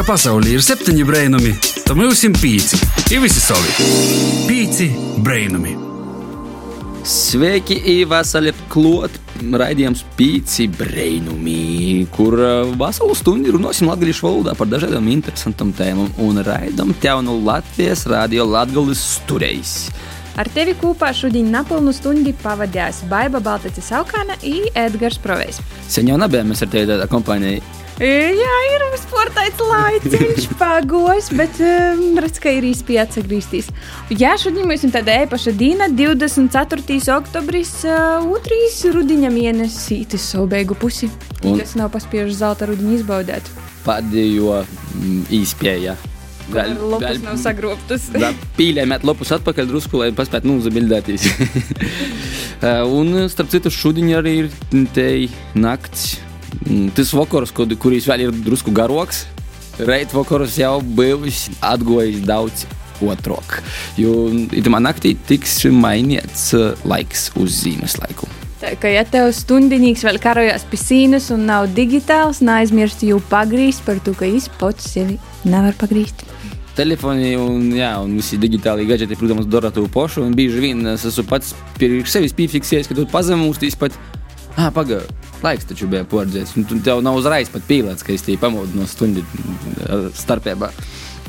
ka pasaulē ir septiņi brainami, tad mums ir pīci. Ir visi savi. Pīci brainami. Sveiki, Vasarī klāt raidījums Pīci Brainumi, kur uh, veselu stundu runāsim latviešu valodā par dažādām interesantām tēmām un raidām tev no Latvijas radio Latgulis stūrējs. Ar tevi kopā šodien napilnu stundu pavadījās Baiva Baltacis Aukāna un Edgars Provejs. Sen jau nebijām mēs ar tevi tādā kompānijā. Jā, ir sportaits laiciņš pagojis, bet um, redz, ka ir īsti atgriezties. Jā, šodien mums ir tāda īpaša diena, 24. oktobris, uh, otrs rudiņa mēnesis, tas savu beigu pusi. Un tas nav paspiežs zelta rudiņu izbaudēt. Pēdējo mm, īspēja. Gal, gal, nav sagrobtas. Pīļējām lopus atpakaļ drusku, lai paspētu nozabildēties. un, starp citu, šodien arī ir te nakts tas vakars, kurš vēl ir drusku garoks, reit vakars jau bijis atgojis daudz otrāk. Jo itamā naktī tiks mainīts laiks uz zīmes laiku. Tā kā ja tev stundinīgs vēl karojas pie sīnas un nav digitāls, neaizmirst jau pagrīzt par to, ka es pats sevi nevaru pagrīzt. Telefoni un, jā, un visi digitāli gadgeti, protams, dara to pašu. Bieži vien es esmu pats priekš sevis piefiksējis, ka tu pazemūsties pat, ah, pagaidi Laiks taču bija. Un tev nav uzreiz pat pīlēts, ka es tī pamodu no stundu starpībā.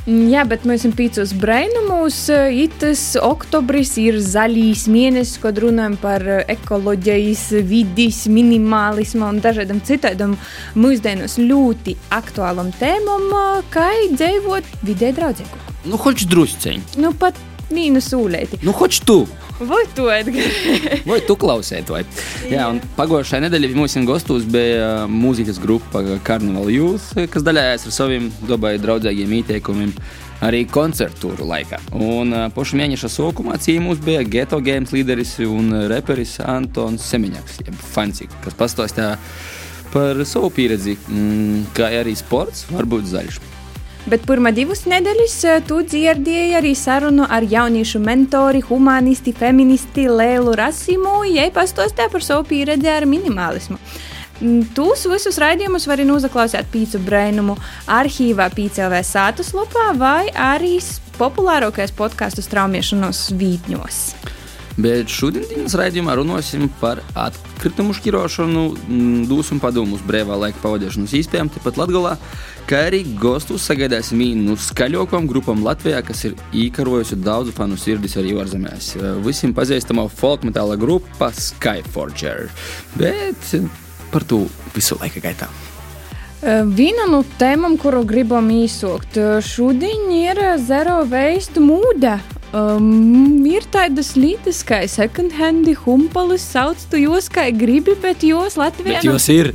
Jā, bet mēs esam pīcis brainumus. Itas oktobris ir zaļīs mēnesis, kad runājam par ekoloģijas, vidas, minimālismu un dažādam citādam mūsdienos ļoti aktuālam tēmam, kā dzīvot vidē draudzīgu. Nu, hoči drusceņi. Nu, pat mīnus ūlēti. Nu, hoči tu. Vai tu, Edgars? vai tu klausies to? Jā, un pagājušajā nedēļā mums gastos bija mūzikas grupa Carnival Youth, kas daļājās ar saviem dabai draudzīgiem ieteikumiem arī koncertu laikā. Un pašu mēneša sākumā cīņā bija Geto Games līderis un reperis Antons Semiņaks, jeb Fanci, kas pastāstīja par savu pieredzi, mm, kā arī sports var būt zaļš. Bet pirmā divas nedēļas eh, tu dzirdēji arī sarunu ar jauniešu mentori, humanisti, feministi Lēlu Rasimu, ja pastāstīja par savu pieredzi ar minimalismu. Mm, Tūs visus raidījumus var noklausīt pīcu brainumu arhīvā, PCLV sātas lupā vai arī populārākais podkāstu straumiešanos vītņos. Bet šodienas raidījumā runāsim par atkritumu šķirošanu, mm, dūsu un padomus brīvā laika pavadīšanas īspējām, tepat Latvijā kā arī gostus sagaidāsim vienu no skaļākajām grupām Latvijā, kas ir īkarojusi daudzu fanu sirdis arī ārzemēs. Visiem pazīstama folk metāla grupa Skyforger. Bet par to visu laika gaitā. Viena no tēmām, kuru gribam īsākt, šodien ir zero waste mūde. Um, ir tādas lietas, kā second-handi humpalis, sauc to jūs kā gribi, bet jūs Latvijā. Bet jūs ir.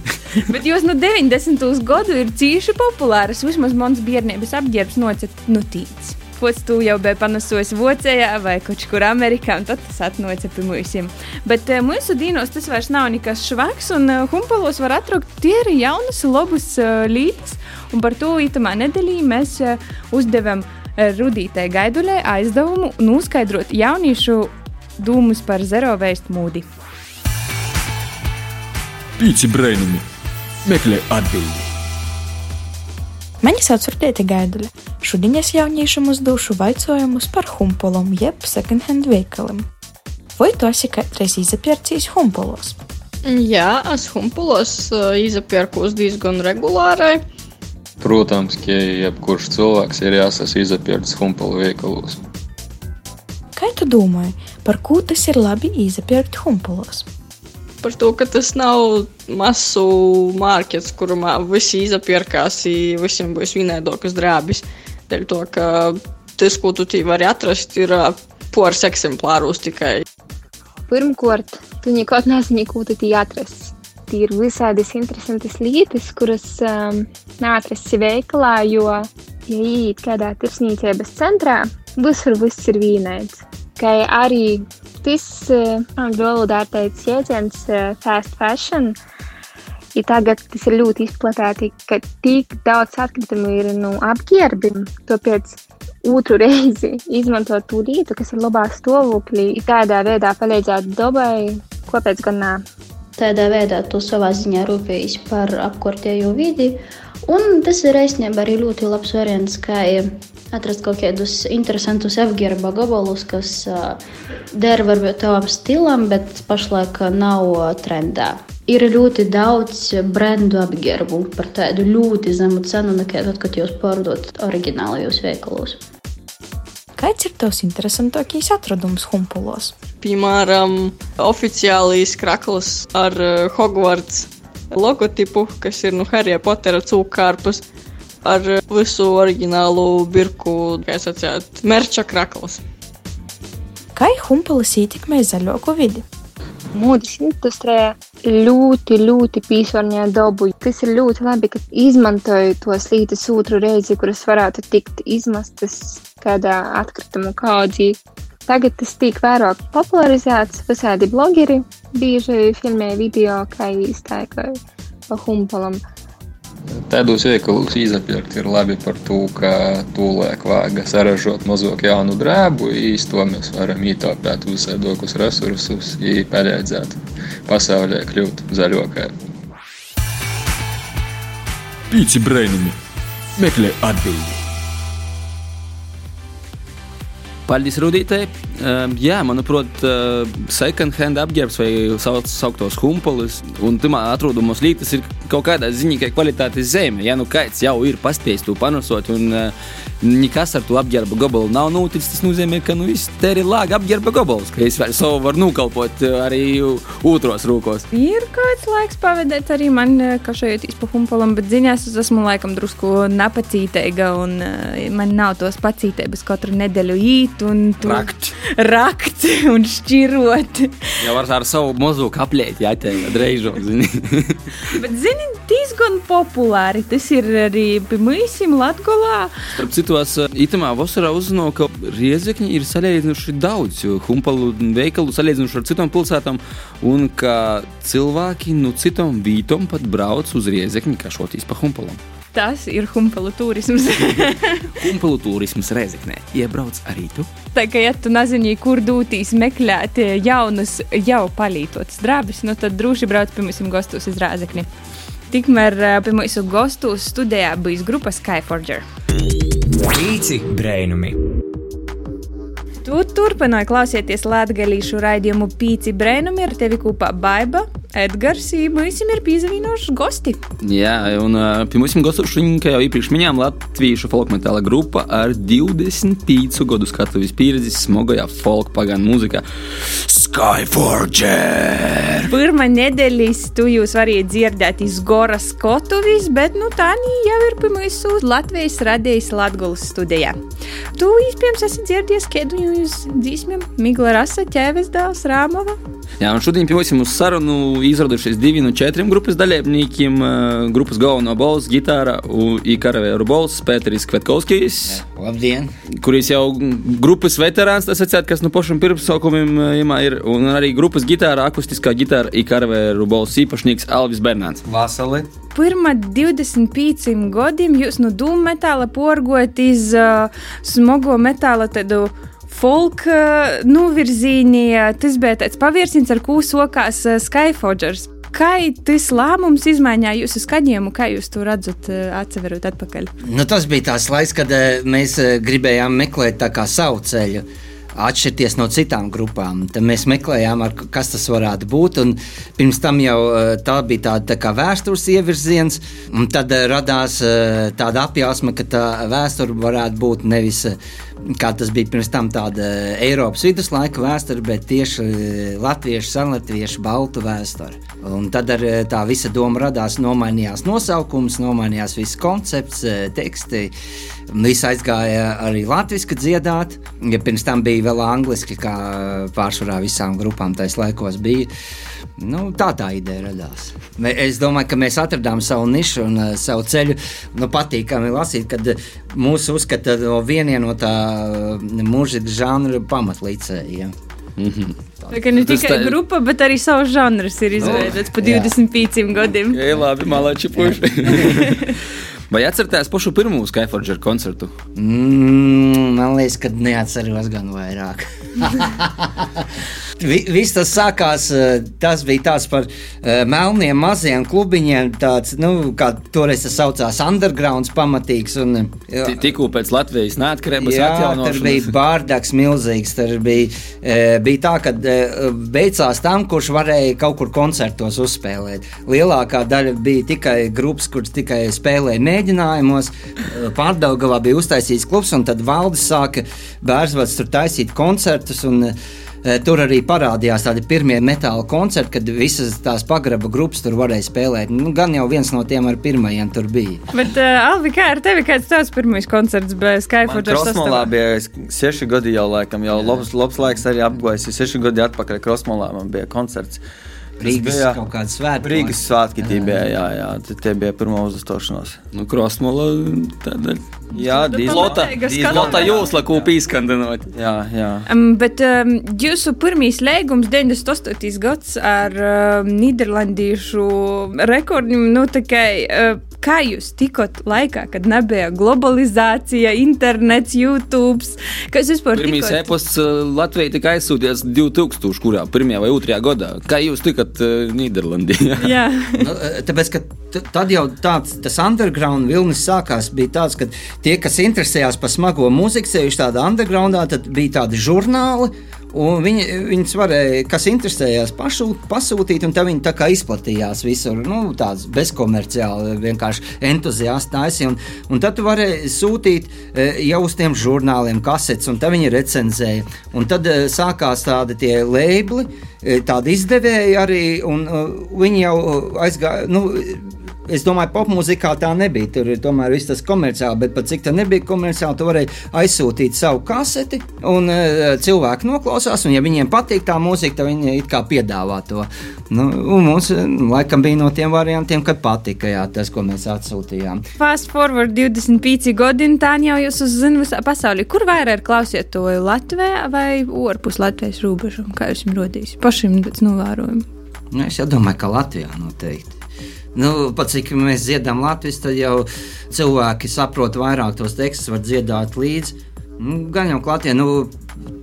bet jūs no 90. gadu ir cīši populāras. Vismaz mans bērnības apģērbs nocet nutīts. Pots tu jau bija panesojis Vācijā vai kaut kur Amerikā, un tad tas atnāca pie mums. Bet uh, mūsu dīnos tas vairs nav nekas švaks, un uh, humpalos var atrakt tie jaunas, labas uh, lietas, un par to itamā nedēļā mēs uh, uzdevām Rudītei Gaiduļai aizdevumu noskaidrot jauniešu dūmus par zero veistu mūdi. Pīci brainumi meklē atbildi. Mani sauc Rudīte Gaiduļa. Šodien es jauniešiem uzdošu jautājumus par humpolom jeb second-hand veikaliem. Vai tu esi kādreiz izpērcījis humpolos? Jā, es humpolos izpērkos diezgan regulāri. Protams, ka jebkurš cilvēks ir jāsaka izpērts humpalu veikalos. Kā tu domā, par ko tas ir labi izpērt humpalos? Par to, ka tas nav masu mārkets, kurā visi izpērkās, visiem būs vienādākas drābes. Dēļ to, ka tas, ko tu vari atrast, ir poras eksemplārus tikai. Pirmkārt, tu nekad nezini, ko tu atrast ir visādas interesantas lietas, kuras um, neatrasts veikalā, jo, ja iet kādā tirsniecības centrā, visur viss ir vienāds. Kā arī tas uh, angļu valodā teicis jēdziens uh, fast fashion. Ja tagad tas ir ļoti izplatīti, ka tik daudz atkritumu ir nu, apģērbiem, tāpēc otru reizi izmantot to lietu, kas ir labā stāvoklī, tādā veidā palīdzēt dabai, kāpēc gan nē. Tādā veidā tu savā ziņā rūpējies par apkārtējo vidi Un tas ir īstenībā arī ļoti labs variants, kā atrast kaut kādus interesantus apģērba gabalus, kas der varbūt tavam stilam, bet pašlaik nav trendā. Ir ļoti daudz brendu apģērbu par tādu ļoti zemu cenu, nekā tad, kad jūs pārdodat oriģinālajos veikalos. Kāds ir tavs interesantākais atradums humpulos? Piemēram, oficiālīs krakls ar uh, Hogwarts logotipu, kas ir no nu, Harry Pottera cūkārpus, ar visu oriģinālu birku, kā sacīt, merča krakls. Kā humpulis ietekmē zaļāko vidi? Mūdes industrija ļoti, ļoti piesārņoja dabu. Tas ir ļoti labi, ka izmantoju tos lītas otru reizi, kuras varētu tikt izmestas kādā atkritumu kaudzī. Tagad tas tiek vairāk popularizēts, visādi blogeri bieži filmē video, kā iztaikoja pa humpulam. Tādos veikalos izpirkt ir labi par to, ka tūlēk vāga saražot mazāk jaunu drēbu, īsto mēs varam ietaupīt visādākus resursus, palīdzēt pasaulē kļūt zaļākai. Pīci brainumi meklē atbildi. Paldies, Rudītei. Jā, manuprāt, uh, second hand apģērbs vai sauc, sauktos humpolis, un tamā atrodamos lītas ir kaut kādā ziņā, ka kvalitātes zeme. Ja nu kāds jau ir paspējis to panosot, un uh, nekas ar to apģērba gabalu nav noticis, tas nozīmē, ka nu, viss te ir lāga apģērba gabals, ka es savu varu nokalpot arī otros rūkos. Ir kāds laiks pavadīt arī man, kā šeit pa humpolam, bet ziņās es esmu laikam drusku napacīteiga, un man nav tos pacītēbas katru nedēļu īt un rakt. Rakt un šķirot. Jau ar, ar savu mazu kaplēti jāteikt. Zini. Bet, zini, diezgan populāri. Tas ir arī pie mūsim Latgolā. Starp citos, itamā vasarā uzzināju, ka Riezekņi ir salīdzinoši daudz humpalu veikalu salīdzinoši ar citām pilsētām, un ka cilvēki no citām vītām pat brauc uz Riezekņi, kā šotīs pa humpalam. Tas ir humpalu turisms. humpalu turisms Reizeknē. Iebrauc arī tu. Tā kā ja tu nezini, kur dūtīs meklēt jaunus, jau palītotus drābus, nu tad droši brauc pie mums gastos uz Reizekni. Tikmēr pie mums gastos studijā bijis grupa Skyforger. Pīci brēnumi! Tu turpināji klausīties latgadījušu raidījumu Pīci brēnumi ar tevi kopā Baiba, Edgars mums ir piesavienojuši gosti. Jā, un pie mums ir gostuši, kā jau iepriekš minējām, latviešu folkmetāla grupa ar 25 gadu skatuves pieredzi smagajā folk pagānu mūzikā. Skyforger! Pirmā nedēļas tu jūs varējāt dzirdēt iz Goras skatuves, bet nu tā jau ir pie mums Latvijas radijas Latgulas studijā. Tu iespējams esi dzirdējis kādu no jūsu dzīsmēm Migla Rasa, Ķēves dēls, Rāmova. Jā, un šodien pie mums sarunu izradušies divi no četriem grupas dalībniekiem. Grupas galveno balss, gitāra un karavēru balss Pēteris Kvetkovskis. Labdien! Kuris jau grupas veterāns, tas atcēt, kas no pašiem pirmsaukumiem ir. Un arī grupas gitāra, akustiskā gitāra, karavēru balss īpašnieks Alvis Bernāns. Vasali! Pirmā 25 gadiem jūs no dūmu metāla porgot iz uh, smago metāla tādu folk novirzīnī. Tas bija tāds pavērsiens, ar ko sokās Skyforgers. Kā tas lēmums izmainīja jūsu skaņojumu, kā jūs to redzat, atceros atpakaļ? Nu, tas bija tās laiks, kad mēs gribējām meklēt savu ceļu atšķirties no citām grupām. Tad mēs meklējām, ar, kas tas varētu būt. Pirms tam jau eh, tā bija tāda tā kā vēstures ievirziens, un tad eh, radās eh, tāda apjausma, ka tā vēsture varētu būt nevis kā tas bija pirms tam, tāda Eiropas viduslaika vēsture, bet tieši latviešu, senlatviešu, baltu vēsture. Un tad ar tā visa doma radās, nomainījās nosaukums, nomainījās viss koncepts, teksti. Viss aizgāja arī latviešu dziedāt, ja pirms tam bija vēl angliski, kā pārsvarā visām grupām tajos laikos bija. Nu, tā tā ideja radās. Es domāju, ka mēs atradām savu nišu un uh, savu ceļu. Nu, patīkami lasīt, kad mūsu uzskata no vieniem no tā mūžīga žanra pamatlīdzējiem. Mm -hmm. Tā kā ne tikai tā... grupa, bet arī savs žanrs ir izveidots oh, pa 25 jā. gadiem. Jā, labi, malāči puši. Vai atceraties pašu pirmo Skyforger koncertu? Mm, man liekas, ka neatceros gan vairāk. Vi, viss tas sākās, eh, tas bija tāds par uh, melniem maziem klubiņiem, tāds, nu, kā toreiz tas saucās, undergrounds pamatīgs. Un, jā, Tikko pēc Latvijas neatkarības Jā, tur atjaunošanas. bija bārdaks milzīgs. Tur bija, bija tā, ka beidzās tam, kurš varēja kaut kur koncertos uzspēlēt. Lielākā daļa bija tikai grupas, kuras tikai spēlēja mēģinājumos. Pārdaugavā bija uztaisīts klubs, un tad valdis sāka bērnsvads tur taisīt koncertus. Un, Tur arī parādījās tādi pirmie metāla koncerti, kad visas tās pagraba grupas tur varēja spēlēt. Nu, gan jau viens no tiem ar pirmajiem tur bija. Bet, uh, Alvi, kā ar tevi? Kāds tavs pirmais koncerts bija Skyforge? Krosmolā bija seši gadi jau laikam, jau labs, labs laiks arī apgājis. Seši gadi atpakaļ Krosmolā man bija koncerts. Tas Rīgas bija kaut kāda svētki. Rīgas svētki tie bija, jā, jā, tie- bija pirmā uzstāšanās. Nu, Krosmola tāda. Jā, Lota, pateiga, Lota jūsla kūpī skandinot. Jā, jā. Um, bet um, jūsu pirmais lēgums 98. gads ar um, Nīderlandiešu rekordiem, nu, tā kā, uh, kā jūs tikot laikā, kad nebija globalizācija, internets, YouTube, kas vispār Pirmīs tikot? e-pasts uh, Latvijai tika aizsūtīts 2000. kurā, pirmajā vai otrajā gadā. Kā jūs tikat uh, Nīderlandē? Jā. Nu, tāpēc, ka tad jau tāds tas underground vilnis sākās. Bija tāds, ka tie, kas interesējās par smago mūziku, sevišķi tādā undergroundā, tad bija tādi žurnāli. Viņi, viņus varēja, kas interesējās, pašu, pasūtīt, un tā viņi tā kā izplatījās visur. Nu, tāds bezkomerciāli, vienkārši entuziasti taisīja. Un, un tad tu varēji sūtīt e, jau uz tiem žurnāliem kasetes, un tā viņi recenzēja. Un tad e, sākās tādi tie lēbli, e, tādi izdevēji arī, un e, viņi jau aizgāja. Nu, Es domāju, popmūzikā tā nebija. Tur ir tomēr viss tas komerciāli, bet pat cik tā nebija komerciāli, tu varēji aizsūtīt savu kaseti, un uh, cilvēki noklausās, un ja viņiem patīk tā mūzika, tad viņi it kā piedāvā to. Nu, un mums eh, laikam bija no tiem variantiem, kad patika jā, tas, ko mēs atsūtījām. Fast forward 25 gadi, tā jau jūs uzzināt visā pasaulē. Kur vairāk klausiet to Latvijā vai ārpus Latvijas robežām? Kā jūs viņu rodīs? Pašiem pēc novērojuma. Nu, es domāju, ka Latvijā noteikti. Nu, pat cik mēs dziedām Latvijas, tad jau cilvēki saprot vairāk tos tekstus, var dziedāt līdzi. Nu, gan jau klātie, nu,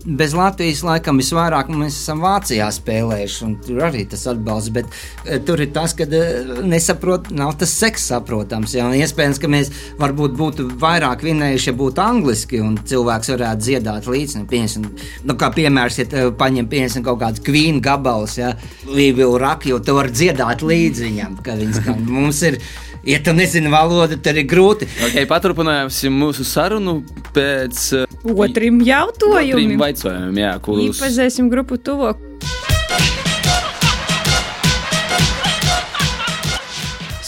bez Latvijas laikam visvairāk mēs esam Vācijā spēlējuši, un tur arī tas atbalsts, bet e, tur ir tas, ka e, nesaprot, nav tas seks saprotams. Jā, iespējams, ka mēs varbūt būtu vairāk vinējuši, ja būtu angliski, un cilvēks varētu dziedāt līdzi. Nu, pieņemsim, nu, kā piemērs, ja te paņem pieņemsim kaut kāds kvīnu gabals, ja, Lībiju Raku, jo tu vari dziedāt līdzi viņam, ka viņš skan. Mums ir, ja tu nezini valodu, tad ir grūti. Okay, paturpināsim mūsu sarunu pēc uh, Otrim jautājumam. trim jautājumiem, jā, kurus Iepazīsim grupu tuvāk.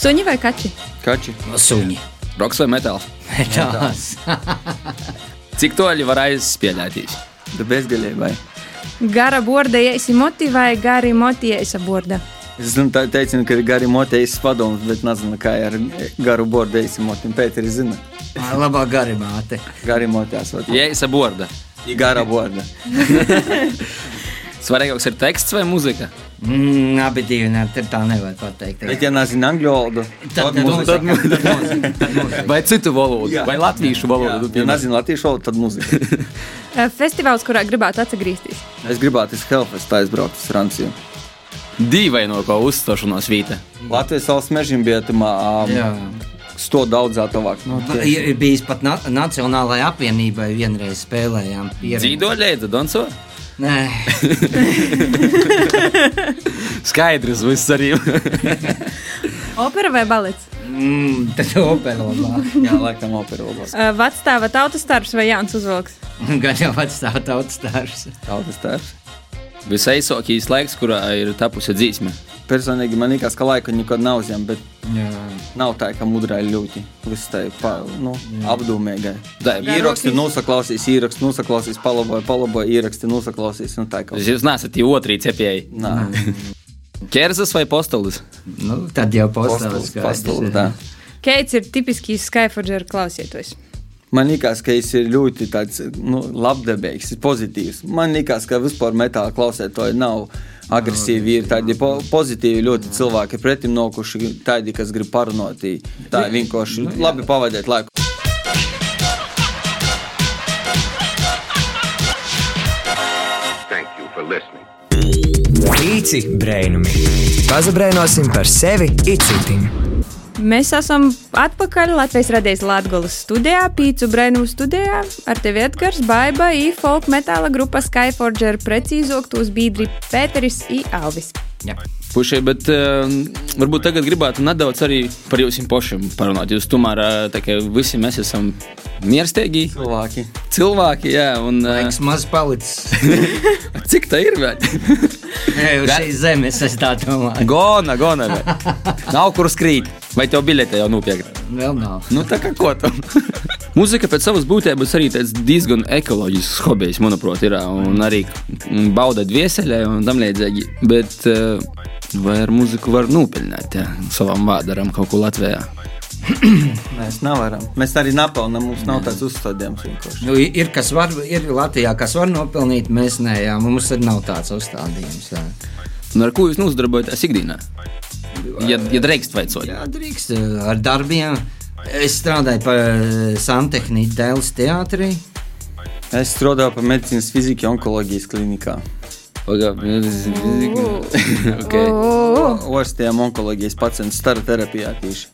Suņi vai kaķi? Kaķi. Suņi. Roks vai metāls? Metāls. Cik toļi var aizspēlēties? Bezgalībai. Gara borda iesi moti vai gari moti ieisa borda? Es zinu, tā teicu, ka ir gari motējis padomus, bet nezinu, kā ar garu bordu eisimotim. Pēteri zina. Labā gari māte. Gari motējās. Ieisa borda. Ir gara borda. Svarīgāks ir teksts vai muzika? Mm, abi divi, ne, tad tā nevar pateikt. Bet, ja nezinu angļu valodu, Tad- tad tad mūzika. mūzika. Vai citu valodu? Jā. Vai latviešu valodu? Ja nezinu latviešu valodu, tad mūzika. Festivāls, kurā gribētu atgriezties. Es gribētu uz Helfestu aizbraukt uz Franciju. Dīvaino ko uzstāšanās vīta. Latvijas valsts tamā. Jā. Sto daudzā tuvāk. Nu, Ir ir bijis pat na Nacionālajai apvienībai vienreiz spēlējām. Dzīvo leidza, Donso? Nē, Skaidrs, viss arī. Opera vai balets? mm, tad opera labāk. Jā, laikam opera labāk. Uh, Vecstāva tautas starps vai Jānis Uzvalks? Gan jau atstāv tautas stārs. Tautas tēvs. Visaisākais laiks, kurā ir tapusi dzīsme. Personīgi man liekas, ka laika nekad nav zem, bet Jā. nav tā, ka ļoti. Tā ir pa, nu, ir Ieraksti nosaklausīs, ieraksti nosaklausīs, palaboja, palaboja, ieraksti nosaklausīs. Nu, tā kā Jūs nesat jau otrī cepēji. Nā. Kerzas vai postolis? Nu, tad jau tā. Keits ir tipiskīs Skyforger klausītājs. Man liekas, ka viņš ir ļoti tāds, nu, labdabīgs, pozitīvs. Man liekas, ka vispār metāla klausētāji nav agresīvi. Ir tādi po pozitīvi ļoti cilvēki pretim nokuši, tādi, kas grib parunāt. Tā ir vienkārši labi pavadīt laiku. Thank you for listening. Pīci brēnumi. Pazabrēnosim par sevi un citiem. Mēs esam atpakaļ Latvijas radijas Latvijas studijā, Pīcu Brēnu studijā. Ar tevi Edgars, Baiba, I-folk metāla grupa Skyforger, precīzāk tos biedri Pēteris I. Alvis. Jā. Pušai, bet uh, varbūt tagad gribētu nedaudz arī par jums pašiem parunāt. Jūs tomēr uh, visi mēs esam mierstīgi. Cilvēki. Cilvēki, jā. Un, uh, Laiks maz palicis. Cik tā ir? Nē, uz šīs zemes es tā domāju. Gona, gona. Nav kur skrīt. Vai tev biļete jau nopirkta? Vēl nav. Nu, tā kā ko tam? Mūzika pēc savas būtības arī diezgan ekoloģisks hobijs, manuprāt, ir. Un arī bauda dvieseļai un tam līdzīgi. Bet uh, vai ar mūziku var nopelnīt ja, savam vārdaram kaut ko Latvijā? Mēs nevaram. Mēs arī nepelnām. Mums nav tāds uzstādījums. Nu, ir, kas var, ir Latvijā, kas var nopelnīt, mēs nē, jā, mums arī nav tāds uzstādījums. Jā. Un ar ko jūs nodarbojaties ikdienā? Ja, ja drīkst vaicot. Jā, drīkst ar darbiem. Es strādāju par santehniku Dēls teātrī. Es strādāju par medicīnas fiziku onkoloģijas klinikā. Okay. Orstiem onkoloģijas pacientu stara terapijā tieši.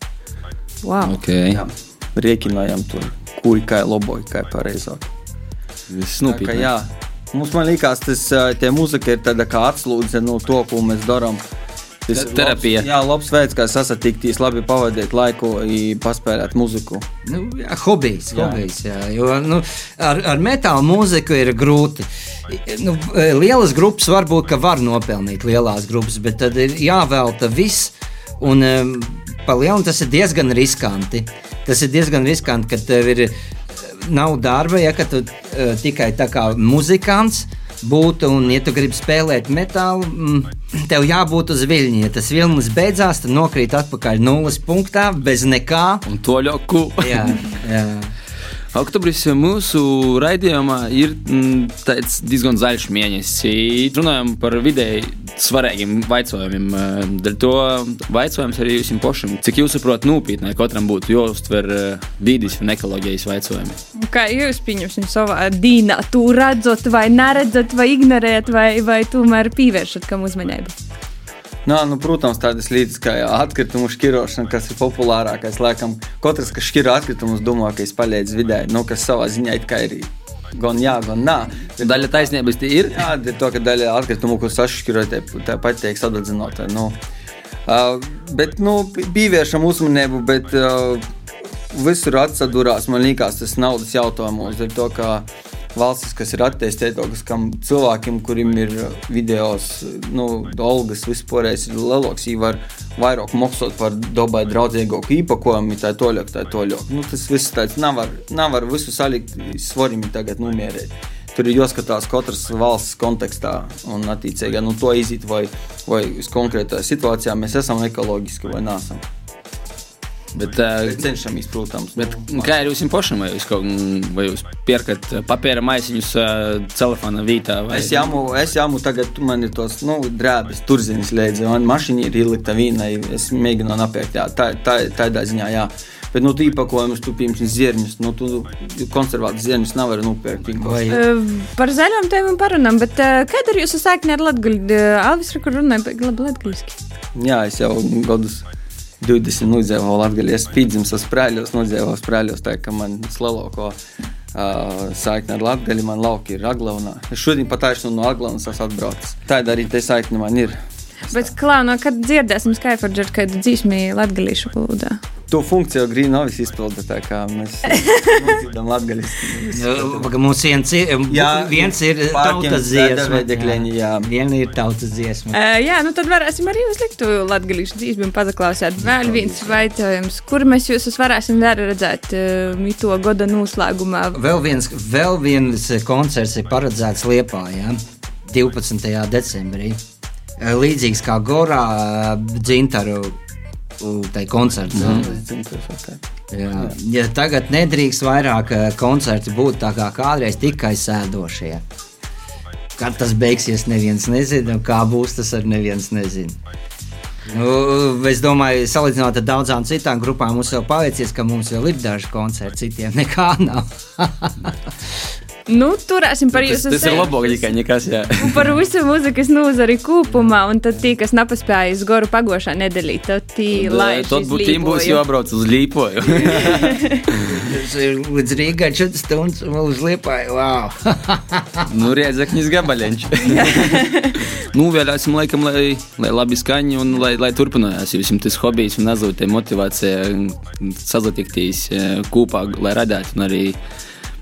Wow. Okay. Jā, riekinājām to, kuri kā loboja, kā pareizāk. Nopietni. Jā, mums man liekas, tas tie muzika ir tāda kā atslūdze no to, ko mēs darām. Tas ir terapija. Labs, jā, labs veids, kā sasatikties, labi pavadīt laiku, paspēlēt muziku. Nu, jā, hobijs, hobijs jā. Jo, nu, ar, ar metāla mūziku ir grūti. Nu, lielas grupas varbūt var nopelnīt lielās grupas, bet tad ir jāvelta viss. Un, um, pa lielu tas ir diezgan riskanti. Tas ir diezgan riskanti, ka tev ir nav darba, ja tu uh, tikai tā kā muzikants būtu, un, ja tu gribi spēlēt metālu, mm, tev jābūt uz viļņa. Ja tas vilnis beidzās, tad nokrīt atpakaļ nulles punktā, bez nekā. Un to jā, jā. Oktobris mūsu raidījumā ir mm, diezgan zaļš mēnesis. Runājam par vidēji svarīgiem jautājumiem. Dēļ to jautājums arī jums pašam. Cik jūs saprotat, nopietni katram būtu jāuztver vidas un ekoloģijas jautājumi? Kā jūs pieņemsim savā dīnā, to redzat, vai neredzat, vai ignorējat, vai, vai tomēr pievēršat kam uzmanību? Nā, nu, protams, tādas lietas kā atkritumu šķirošana, kas ir populārākais. Laikam, katrs, kas šķiro atkritumus, domā, ka viņš palīdz vidē, nu, kas savā ziņā ir gan jā, gan nē. Daļa taisnības ir. Jā, to, ka daļa atkritumu, ko sašķirot, tāpat tiek sadedzinot. Nu, uh, bet, nu, pievēršam uzmanību, bet uh, visur atsadurās, man liekas, tas naudas jautājumos. Ir to, ka valstis, kas ir attīstītākas, kam cilvēkiem, kuriem ir video, nu, algas vispārējais ir lielāks, viņi var vairāk maksāt par dabai draudzīgāku īpakojumu, tā toļāk, tā toļāk. Nu, tas viss tāds nav var, nav var visu salikt svarīgi tagad numierēt. Tur ir jāskatās katras valsts kontekstā un attiecīgi nu, to iziet, vai, vai uz konkrētā situācijā mēs esam ekoloģiski vai nesam. Bet, uh, cenšamies, protams. Bet, nu, kā ir jums pašam, vai jūs, kaut, vai jūs pērkat papīra maisiņus uh, telefona vītā? Vai? Es jāmu, es jāmu tagad, man ir tos, nu, drēbes, turziņas līdzi, man mašīna ir ielikta vīnai, es mēģinu nopērkt, jā, tā, tā, tādā ziņā, jā. Bet, nu, tīpakojumus, tu piemēram, zirņus, nu, tu konservātus zirņus nevari nopirkt. Vai... Uh, par zaļām tēmām parunām, bet uh, kāda ir jūsu saikne ar Latguļu? Uh, Alvis, kur runāja labi latguļiski? Jā, es jau gadus 20 nudzīvoju Latvijā. Es pīdzimu sprāļos, nudzīvoju sprāļos, tā ka man slaloko uh, saikne ar Latviju, man lauki ir Aglaunā. Es šodien pat aizsnu no Aglaunas esmu atbraucis. Tāda arī te saikne man ir. Bet, Klāna, kad dzirdēsim Skyforger kādu dzīsmi latgalīšu valodā? To funkciju Grīnovis izpilda tā kā mēs dzirdam latgaliski. Mums viens ir, jā, viens ir tautas dziesma. Jā, viena ir tautas dziesma. Uh, jā, nu tad varēsim arī uzlikt latgalīšu dzīsmi un pazaklausēt. Vēl viens jautājums, kur mēs jūs varēsim vēl redzēt uh, to gada noslēgumā? Vēl viens, vēl viens koncerts ir paredzēts Liepā, jā, 12. decembrī. Līdzīgs kā Gorā, Dzintaru tai koncerts. Mm. Jā. Ja tagad nedrīkst vairāk koncerti būt tā kā kādreiz tikai sēdošie. Kad tas beigsies, neviens nezina, kā būs, tas arī neviens nezina. Nu, es domāju, salīdzinot ar daudzām citām grupām, mums jau paveicies, ka mums vēl ir daži koncerti, citiem nekā nav. Nu, turēsim par Tas, jūsu tas ir labāk nekā nekas. Par visu mūzikas nozari kopumā, un tad tie, kas nepaspēja uz goru pagošā nedēļā, tad tie laiž Tad būtu tiem būs jābrauc uz līpoju. Tas ir līdz Rīgai 4 stundas un vēl uz Liepāju. Wow! nu, riedzekņas gabaliņš. nu, vēlēsim laikam, lai, lai labi skaņi un lai, lai turpinājās. Jums tas hobijs un azūtē motivācija sazatiktīs eh, kopā, lai radētu un arī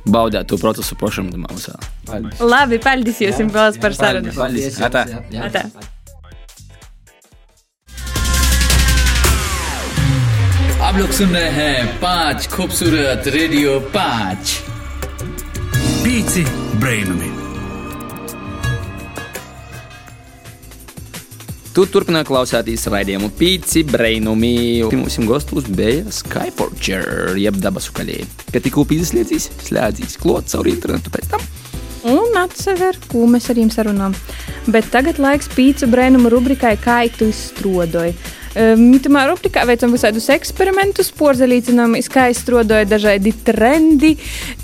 baudētu to procesu pašam domāju. Labi, paldies jums vēl par sarunu. Paldies. Atā. Atā. आप लोग सुन रहे हैं पांच खूबसूरत radio पांच पीछे ब्रेनमी Tu turpināji klausīties raidījumu Pīci Brainumi. Mūsu gastos bija Skyporcher, jeb dabasu kalēji. Kad tikko pīzslēdzīs, slēdzīs klot caur internetu pēc tam. Un atsever, ko mēs ar jums sarunām. Bet tagad laiks pīcu brēnumu rubrikai Kā tu izstrodoji. Mitamā rubrikā veicam visādus eksperimentus, porzelīcinām, kā izstrodoja dažādi trendi,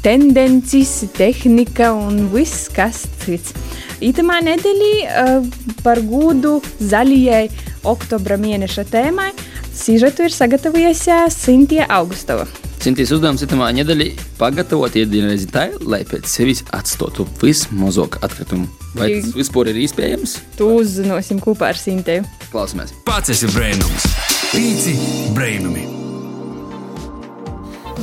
tendences, tehnika un viss, kas cits. Itamā nedēļā uh, par gūdu zaļajai oktobra mēneša tēmai sižetu ir sagatavojusi Sintīna Augustova. Cintīs uzdevums citamā nedēļā pagatavot iedienas tā, lai pēc sevis atstotu vismazāk atkritumu. Vai tas vispār ir iespējams? Tu uzzināsim kopā ar Sintēju. Klausamies! Pats esi brainums. Pīci brainumi.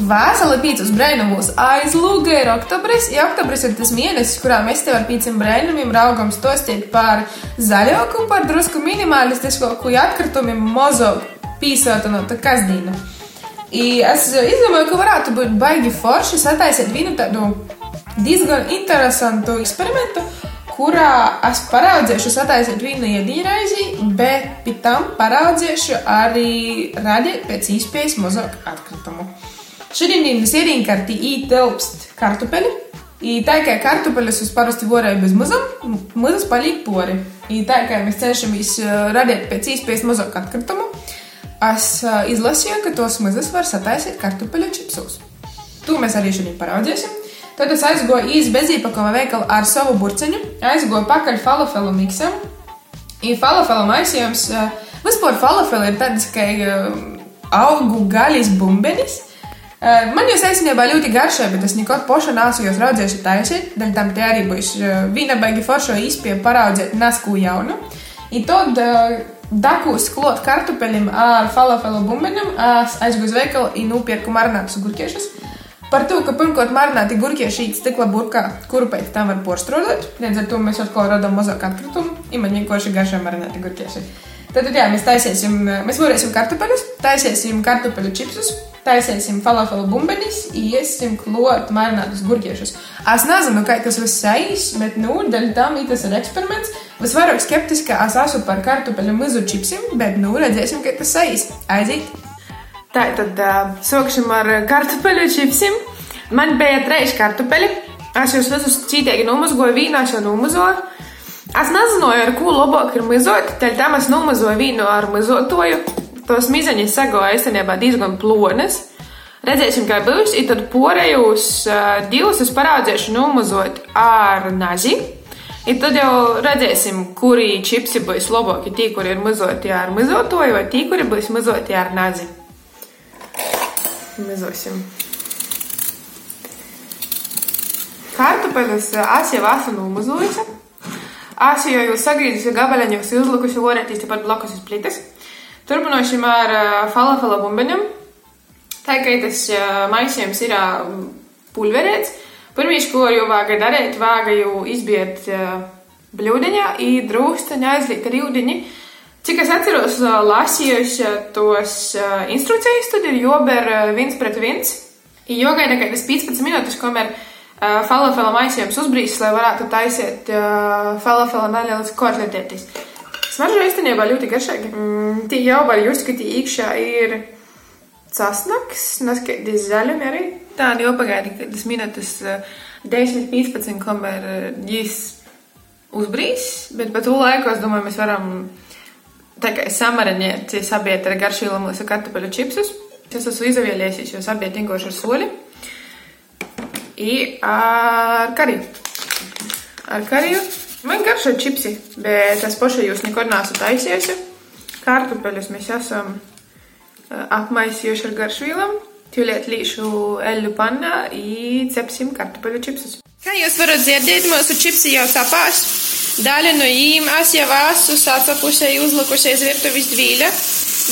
Vēseli pīcis brainumus aizlūga ir oktobris. Ja oktobris ir tas mēnesis, kurā mēs tev ar pīciem brainumiem raugam stostīt par zaļāku, par drusku minimalistisku atkritumiem mozo pīsotu no tā kasdīna. I es izdomāju, ka varētu būt baigi forši sataisīt vienu tādu diezgan interesantu eksperimentu, kurā es paraudzēšu sataisīt vienu iedīraizi, bet pēc tam paraudzēšu arī radīt pēc iespējas mazāk atkritumu. Šodienas ierīnkartī ietilpst kartupeļi. I tā kā kartupeļus uz parasti vorēja bez muzām, muzas paliek pori. I tā kā mēs cenšamies uh, radīt pēc iespējas mazāk atkritumu, es uh, izlasīju, ka tos muzas var sataisīt kartupeļu čipsus. To mēs arī šodien paraudzēsim. Tad es aizgoju īsi bezīpakoma veikalu ar savu burciņu, aizgoju pakaļ falafelu miksam. I falafelu maisījums, uh, vispār falafeli ir tāds, ka uh, augu gaļas bumbenis. Uh, Man jūs īstenībā ļoti garšo, bet es nekad poša nesu jūs raudzējuši taisīt. Daļai tam te arī būs uh, viena baigi foršo izpēju paraudzēt nesku jaunu. I tad uh, dakūs klot kartupeļiem ar falafelu aizgāju uz veikalu un nopirku marinātus gurķiešus. Par to, ka pirmkārt marināti gurķieši ir stikla burkā, kuru pēc tam var porstrādāt. Līdz ar to mēs atkal radām mazāk atkritumu, ja man vienkārši garšo marināti gurķieši. Tad, jā, mēs taisīsim, mēs varēsim kartupeļus, taisīsim kartupeļu čipsus, taisīsim falafelu bumbenis, iesim klot marinātus gurķiešus. Es nezinu, kā tas viss aiz, bet, nu, daļai tam ir tas ir eksperiments. Visvairāk skeptiski es esmu par kartupeļu mizu čipsiem, bet, nu, redzēsim, kā tas aiz. Aiziet! Tā tad uh, sāksim ar kartupeļu čipsiem. Man bija trīs kartupeļi. Es jūs visus cītīgi nomazgoju, vīnā jau nomazoju. Es nezināju, ar ko labāk ir mizot, tad tam es nomazoju vīnu ar mizotoju. Tos mizeņus sagoju īstenībā diezgan plonas. Redzēsim, kā būs. I tad porējos uh, divus es parādzēšu nomazot ar nazi. I tad jau redzēsim, kuri čipsi būs labāki. Tie, kuri ir mizoti ar mizotoju, vai tie, kuri būs mizoti ar nazi. Mizosim. Kartupeļus es jau esmu nomazojusi. Es jau jūs sagriezusi gabaliņus, uzlikusi vorētīs tepat blakus uz plites. Turpināsim ar uh, falafela bumbiņiem. Tā kā tas uh, maisījums ir uh, pulverēts, pirmīs, ko jau vāga darīt, vāga jau izbiet bļūdiņā, i drūkstaņa aizliet ar ūdeņi. Cik es atceros, lasījuši tos instrukcijas, tad ir jober viens pret viens. Jogaida kādas 15 minūtes, kamēr falafela maisījums uzbrīs, lai varētu taisīt falafela nelielas kotletētis. Smaržo īstenībā ļoti garšīgi. Mm, tie jau var just, ka tie iekšā ir casnaks, neskaidrs zaļumi arī. Tā jau pagaida kādas minūtes, uh, 10-15, kamēr uh, jis uzbrīs, bet pa to laiku, es domāju, mēs varam tā kā samarinēt, sabiet ar garšīlamus un kartupeļu čipsus. Es esmu izvēlējies, jo sabiet vienkārši ar soli. i ar kariju. Ar kariju man garšo čipsi, bet es pašai jūs nekad neesmu taisījusi. Kartupeļus mēs esam eh, apmaisījuši ar garšvīlam. Tūlīt līšu eļļu pannā un cepsim kartupeļu čipsus. Kā jūs varat dzirdēt, mūsu čipsi jau tapās. Daļa no viņiem es jau esmu sacapusi, uzlikusi uz virtuves dvīļa,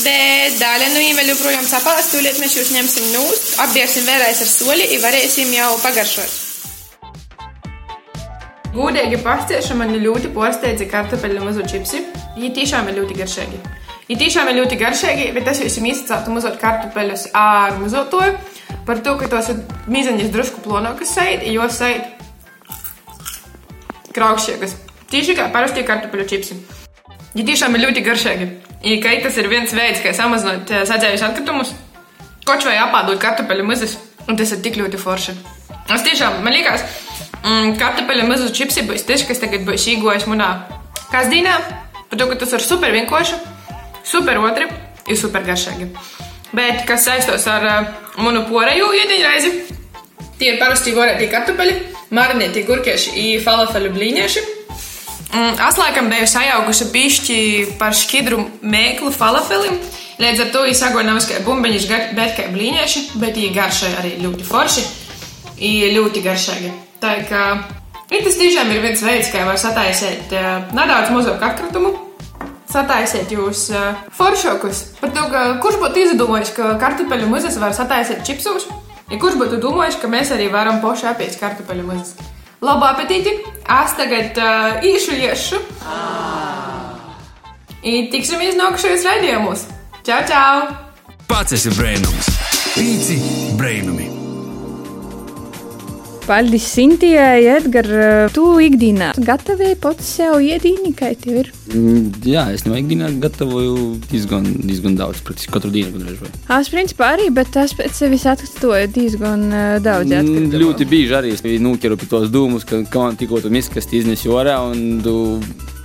bet daļa no viņiem vēl joprojām tapās. Tūlīt mēs jūs ņemsim nūst, apbiersim vēlreiz ar soli un varēsim jau pagaršot. Gudīgi pastāstīšu, man ļoti pārsteidza kartupeļu mazu čipsi. Viņi tiešām ir ļoti garšīgi. Viņi tiešām ir ļoti garšīgi, bet es jums izsācu mazot kartupeļus ar mazotoju. Par to, ka tos ir mīzeņas drusku plonākas sēdi, jo sēdi kraukšķīgas. Tieši kā parasti kartupeļu čipsi. Viņi tiešām ir ļoti garšīgi. I, ka tas ir viens veids, kā samazināt eh, sadzēvis atkritumus, koč vai apādot kartupeļu mazas, un tas ir tik ļoti forši. Es tiešām, man liekas, mm, kartupeļu mazu čipsi būs tas, kas tagad būs īgojis manā kasdienā, par to, ka tas ir super vienkārši, super otri ir super garšīgi. Bet, kas saistos ar uh, manu poreju ēdienreizi, tie ir parasti vorēti kartupeļi, marinēti gurkieši un falafelu blīņieši. Mm, es laikam biju sajaukusi pišķi par šķidru mēklu falafelim. Līdz ar to īsāko nav kā bumbiņš, bet kā blīņieši, bet viņi garšoja arī ļoti forši. Ļoti garšīgi. Tā kā tas tiešām ir viens veids, kā var sataisīt uh, nedaudz mazāk atkritumu. Sataisiet jūs uh, foršokus. Par to, ka kurš būtu izdomājis, ka kartupeļu muzas var sataisīt čipsus, ja kurš būtu domājis, ka mēs arī varam poši apiet kartupeļu muzas. Labu apetīti! Es tagad uh, īšu iešu. I tiksimies nākamajos raidījumos. Čau, čau! Pats esi brēnums. Pīci brēnumi. Paldies, Sintijai, Edgar. Tu ikdienā gatavoji pats sev iedīni, kā tev ir? Mm, Jā, es no ikdienas gatavoju diezgan, diezgan daudz, praktiski katru dienu. gandrīz. Es principā arī, bet tas pēc sevis atstoju diezgan eh, daudz Mm. Ļoti bieži arī es nūķeru pie tos dūmus, ka kā man tikko tu miskasti iznesi orā un tu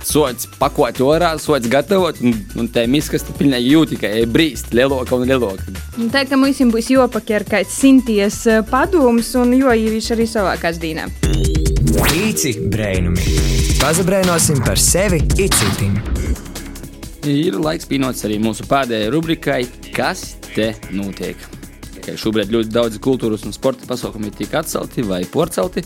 sots pakot orā, sots gatavot, un, un tā miskasti pilnīgi jūti, ka ir brīst lielāka un lielāka. Nu, Tā kā mums būs jāpakēr kāds Sintijas eh, padoms un joīrīši arī savā kasdīnā. Pīci brēnumi. Pazabrēnosim par sevi itcitim. Ir laiks pienots arī mūsu pēdējai rubrikai, kas te notiek. Šobrīd ļoti daudz kultūras un sporta pasākumu tiek atcelti vai porcelti.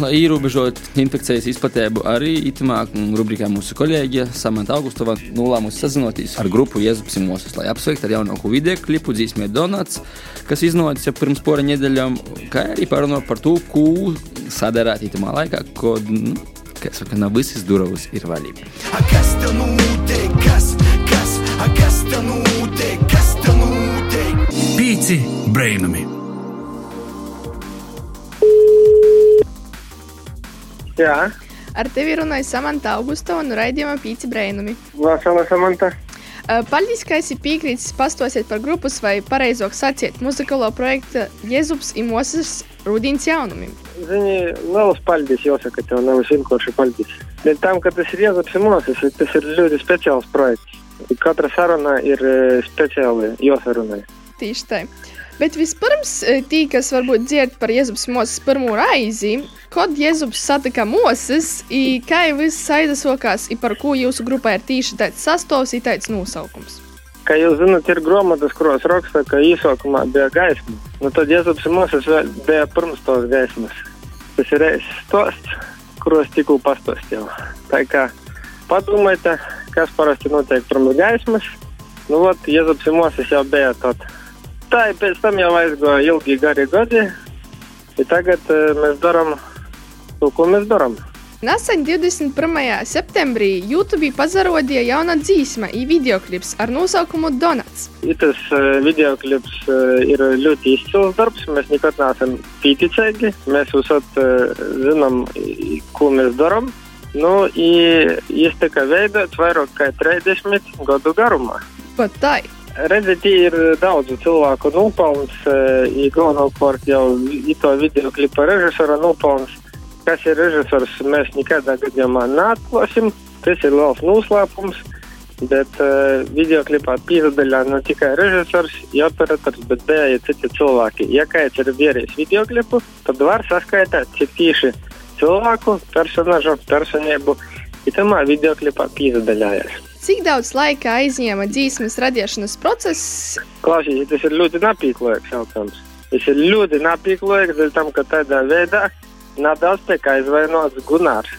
Lai ierobežotu infekcijas izplatību, arī itamā rubrikā mūsu kolēģe Samanta Augustova nolēmusi sazinoties ar grupu Jēzus Moses, lai apsveiktu ar jaunāko video klipu dzīsmē Donuts, kas iznāca jau pirms pora nedēļām, kā arī parunāt par to, ko sadarāt itamā laikā, kad, nu, kā saka, nav visas durvis ir vaļīgi. Kas tev notiek? Kas, kas, kas tev notiek? Kas tev notiek? Pīci brēnumi. Jā, Ar tevi runāja Samanta Augusta un raidījuma Pīci Brainumi. Vasala Samanta. Uh, Paldies, ka esi piekrītis pastosiet par grupas vai pareizāk sacīt muzikālo projektu Jēzus un Moses Rudīns jaunumiem. Zini, liels paldies, jāsaka, tev nevis vienkārši paldies. Bet tam, ka tas ir Jēzus Moses, tas ir ļoti speciāls projekts. Katra saruna ir eh, speciāli jāsarunā. Tieši tā. Bet vispirms, eh, tī, kas varbūt dzird par Jēzus Moses pirmo raizi, kad Jēzus satika Moses, i kā viss aizsākās, i par ko jūsu grupā ir tīši tāds sastāvs, i tāds nosaukums. Kā jūs zināt, ir grāmatas, kuros raksta, ka īsākumā bija gaisma. Nu, tad Jēzus vēl bija pirms tos gaismas. Tas ir reizes stosts, kuros tikko pastāstīju. Tā kā padomājiet, kas parasti notiek pirms gaismas. Nu, ot, Jēzus Moses jau bija tāds. Tā ir pēc tam jau aizgāja ilgi gari gadi. I tagad uh, mēs darām to, ko mēs darām. Nesen 21. septembrī YouTube pazarodīja jauna dzīsma un videoklips ar nosaukumu Donuts. Tas uh, video klips uh, ir ļoti izcils darbs. Mēs nekad neesam pieticīgi. Mēs uzsot uh, zinām, i- ko mēs darām. Nu, viņš tika veidots vairāk kā 30 gadu garumā. Pat tā. Redziet, ir daudz cilvēku nopelns, ir galvenokārt jau to video klipa režisora nopelns. Kas ir režisors, mēs nekādā gadījumā neatklāsim. Tas ir liels noslēpums. Bet uh, video klipā piedalījās ne tikai režisors, ja operators, bet bija arī citi cilvēki. Ja kāds ir vierējis video klipu, tad var saskaitīt, cik tieši cilvēku, personāžu, personību itamā video klipā piedalījās. Cik daudz laika aizņēma dzīsmas radīšanas process? Klausies, tas ir ļoti napīklīgs jautājums. Tas ir ļoti napīklīgs, dēļ tam, ka tādā veidā nedaudz tiek aizvainots Gunārs.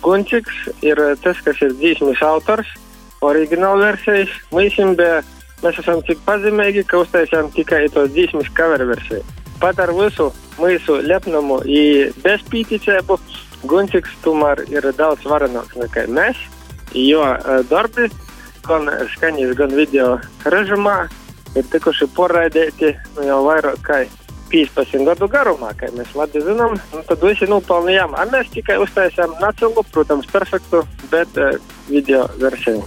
Gunčiks ir tas, kas ir dzīsmas autors, oriģināla versijas. Mēs, mēs esam tik pazīmīgi, ka uztaisījām tikai to dzīsmas cover versiju. Pat ar visu mūsu lepnumu un bezpīticību Gunčiks tomēr ir daudz varenāks nekā mēs, jo uh, darbi gan skaņas, gan video režimā ir tikuši poraidīti nu, jau vairāk kā 15 gadu garumā, kā mēs labi zinām. Nu, tad visi nopelnījām, a mēs tikai uztaisījām nacilu, protams, perfektu, bet uh, video versiju.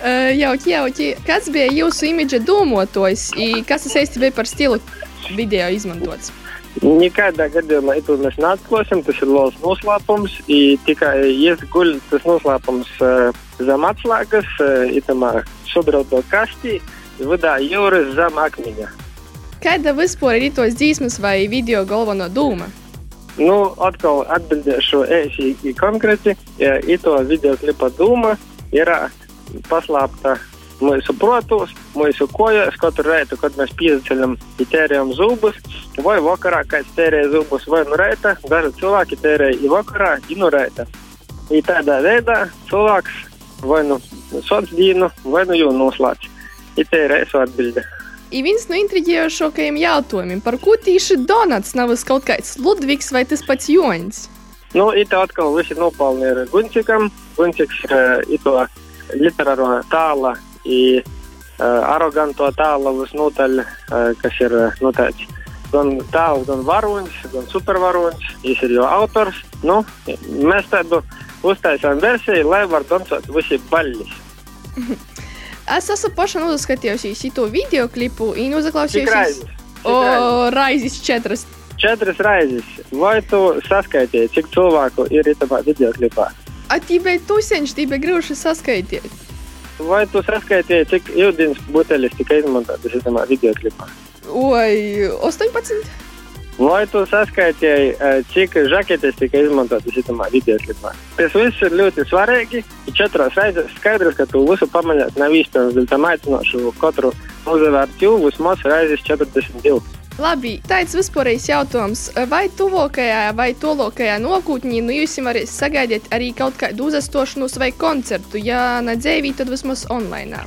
Uh, jauki, jauki. Kas bija jūsu imidža dūmotojs? i Kas tas īsti bija par stilu video izmantots? Nekādā gadījumā to mēs neatklāsim. Tas ir liels noslēpums. i Tikai iesguļ tas noslēpums uh, zem atslēgas, uh, itamā sudrauto kastī, vidā jūras zem akmeņa. Kāda vispār ir tos dzīsmas vai video galveno dūma? Nu, atkal atbildēšu īsi konkrēti. Ja, Ito video klipa dūma ir paslēpta mūsu protos, mūsu kojās katru reizi, kad mēs pieceļam tērējam zubus, vai vakarā kāds tērēja zubus, vai nu reita, daži cilvēki tērēja i vakarā, i nu reita. I tādā veidā cilvēks vai nu sots dienu, vai nu jau noslēdz. Ir es atbilde. Ir viens no intriģējošākajiem jautājumiem, par ko tieši Donats nav kaut kāds Ludvigs vai tas pats Joņs? Nu, it atkal visi nopelni ir Guncikam. Gunciks ir uh, literāro tāla i uh, aroganto tāla visnotaļ, uh, kas ir uh, nu, tāds gan tāls, gan varonis, gan supervaronis. Viņš ir jau autors. Nu, mēs tādu uztaisām versiju, lai var dansot visi baļļis. Es esmu pašā noskatījusies to video klipu un Cik uzaklausījusies. raizes? O, raizes četras. Četras raizes. Vai tu saskaitīji, cik cilvēku ir itamā video klipā? A tībai tuseņš, tībai grūši saskaitīt. Vai tu saskaitīji, cik ūdens buteļus tika izmantotas itamā video klipā? Oi, 18. Vai tu saskaitīji, eh, cik žaketes tika izmantotas itamā video klipā? Tas viss ir ļoti svarīgi. Četras raizes skaidrs, ka tu visu pamanīt nav iespējams, dēļ tam aicināšu katru uzvērt jūlu vismaz raizes 42. Labi, tāds vispārējais jautājums. Vai tuvākajā vai tolokajā nākotnē nu jūs varat sagaidīt arī kaut kādu uzastošanos vai koncertu? Ja ne dzīvī, tad vismaz online.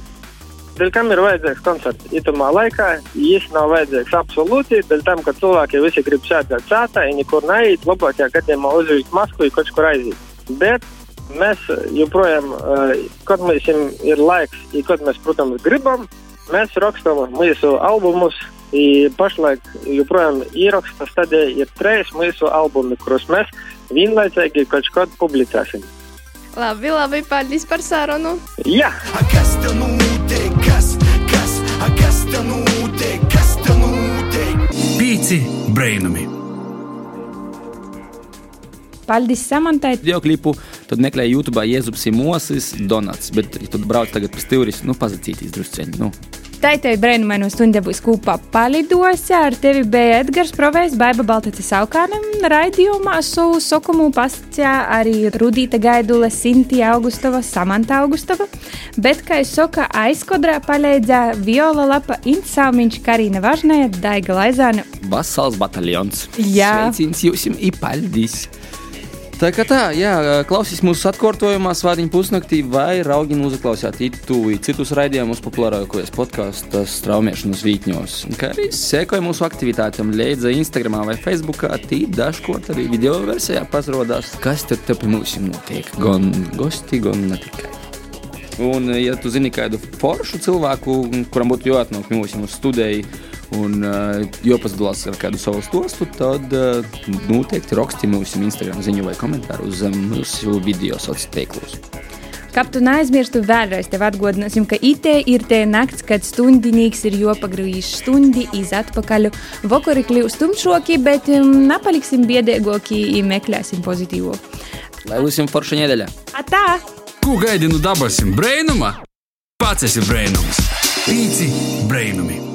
Dēļ kam ir vajadzīgs koncerts? Itamā laikā viņš nav vajadzīgs absolūti, dēļ tam, ka cilvēki visi grib sēdēt sētā, viņi nekur neiet, labākajā gadījumā uzvilkt masku, kaut kur aiziet. Bet mēs joprojām, eh, kad mums ir laiks, un kad mēs, protams, gribam, mēs rakstām mūsu albumus. I pašlaik joprojām ieraksta stadijā ir trīs mūsu albumi, kurus mēs vienlaicīgi kaut kad publicēsim. Labi, labi, paldies par sarunu. Jā! Kas tev notiek? Kas, kas, a, kas tev notiek? Kas tev notiek? Pīci brainami. Paldies Samantai. video klipu, tad meklē YouTube, Jēzus ir Mosis, Donats. Bet, ja tu brauc tagad pa stūris, nu, pazacītīs drusceņi. Nu. Tā ir brīnumaina stunda būs kopā palidosi. Ar tevi bija Edgars Provejs, Baiba Baltaca Saukānam, raidījumā savu sokumu pastāstījā arī Rudīta Gaidula, Sintija Augustova, Samanta Augustova. Bet, kā es saku, aizkodrā palīdzēja Viola Lapa, Insaumiņš, Karina Važnēja, Daiga Laizāne. Vasals bataljons. Jā. Sveicins jums ir paldies! Tā kā tā, jā, klausīs mūsu atkārtojumā, svādiņa pusnaktī, vai raugi uzaklausāt itu citus raidījumus populārākajos podkāstos, straumēšanas vītņos. Kā arī sekoja mūsu aktivitātēm, leidza Instagram vai Facebook, tī dažkārt arī video versijā pasirodās, kas tad te pie mums notiek. Gan gosti, gan ne tikai. Un, ja tu zini kādu foršu cilvēku, kuram būtu jāatnāk uz studiju, un uh, jāpasadalās ar kādu savu stostu, tad uh, noteikti raksti mūsu Instagram ziņu vai komentāru uz um, mūsu video sociālos tīklos. Kā tu neaizmirstu vēlreiz, tev atgādināsim, ka itē ir tie nakts, kad stundinīgs ir jopagrūjis stundi iz atpakaļ. Vakari kļūst tumšoki, bet nepaliksim biedēgoki un meklēsim pozitīvo. Lai visiem forša nedēļa! Atā! Ko gaidi no dabasim brainuma? Pats esi brainums. Pīci brainumi!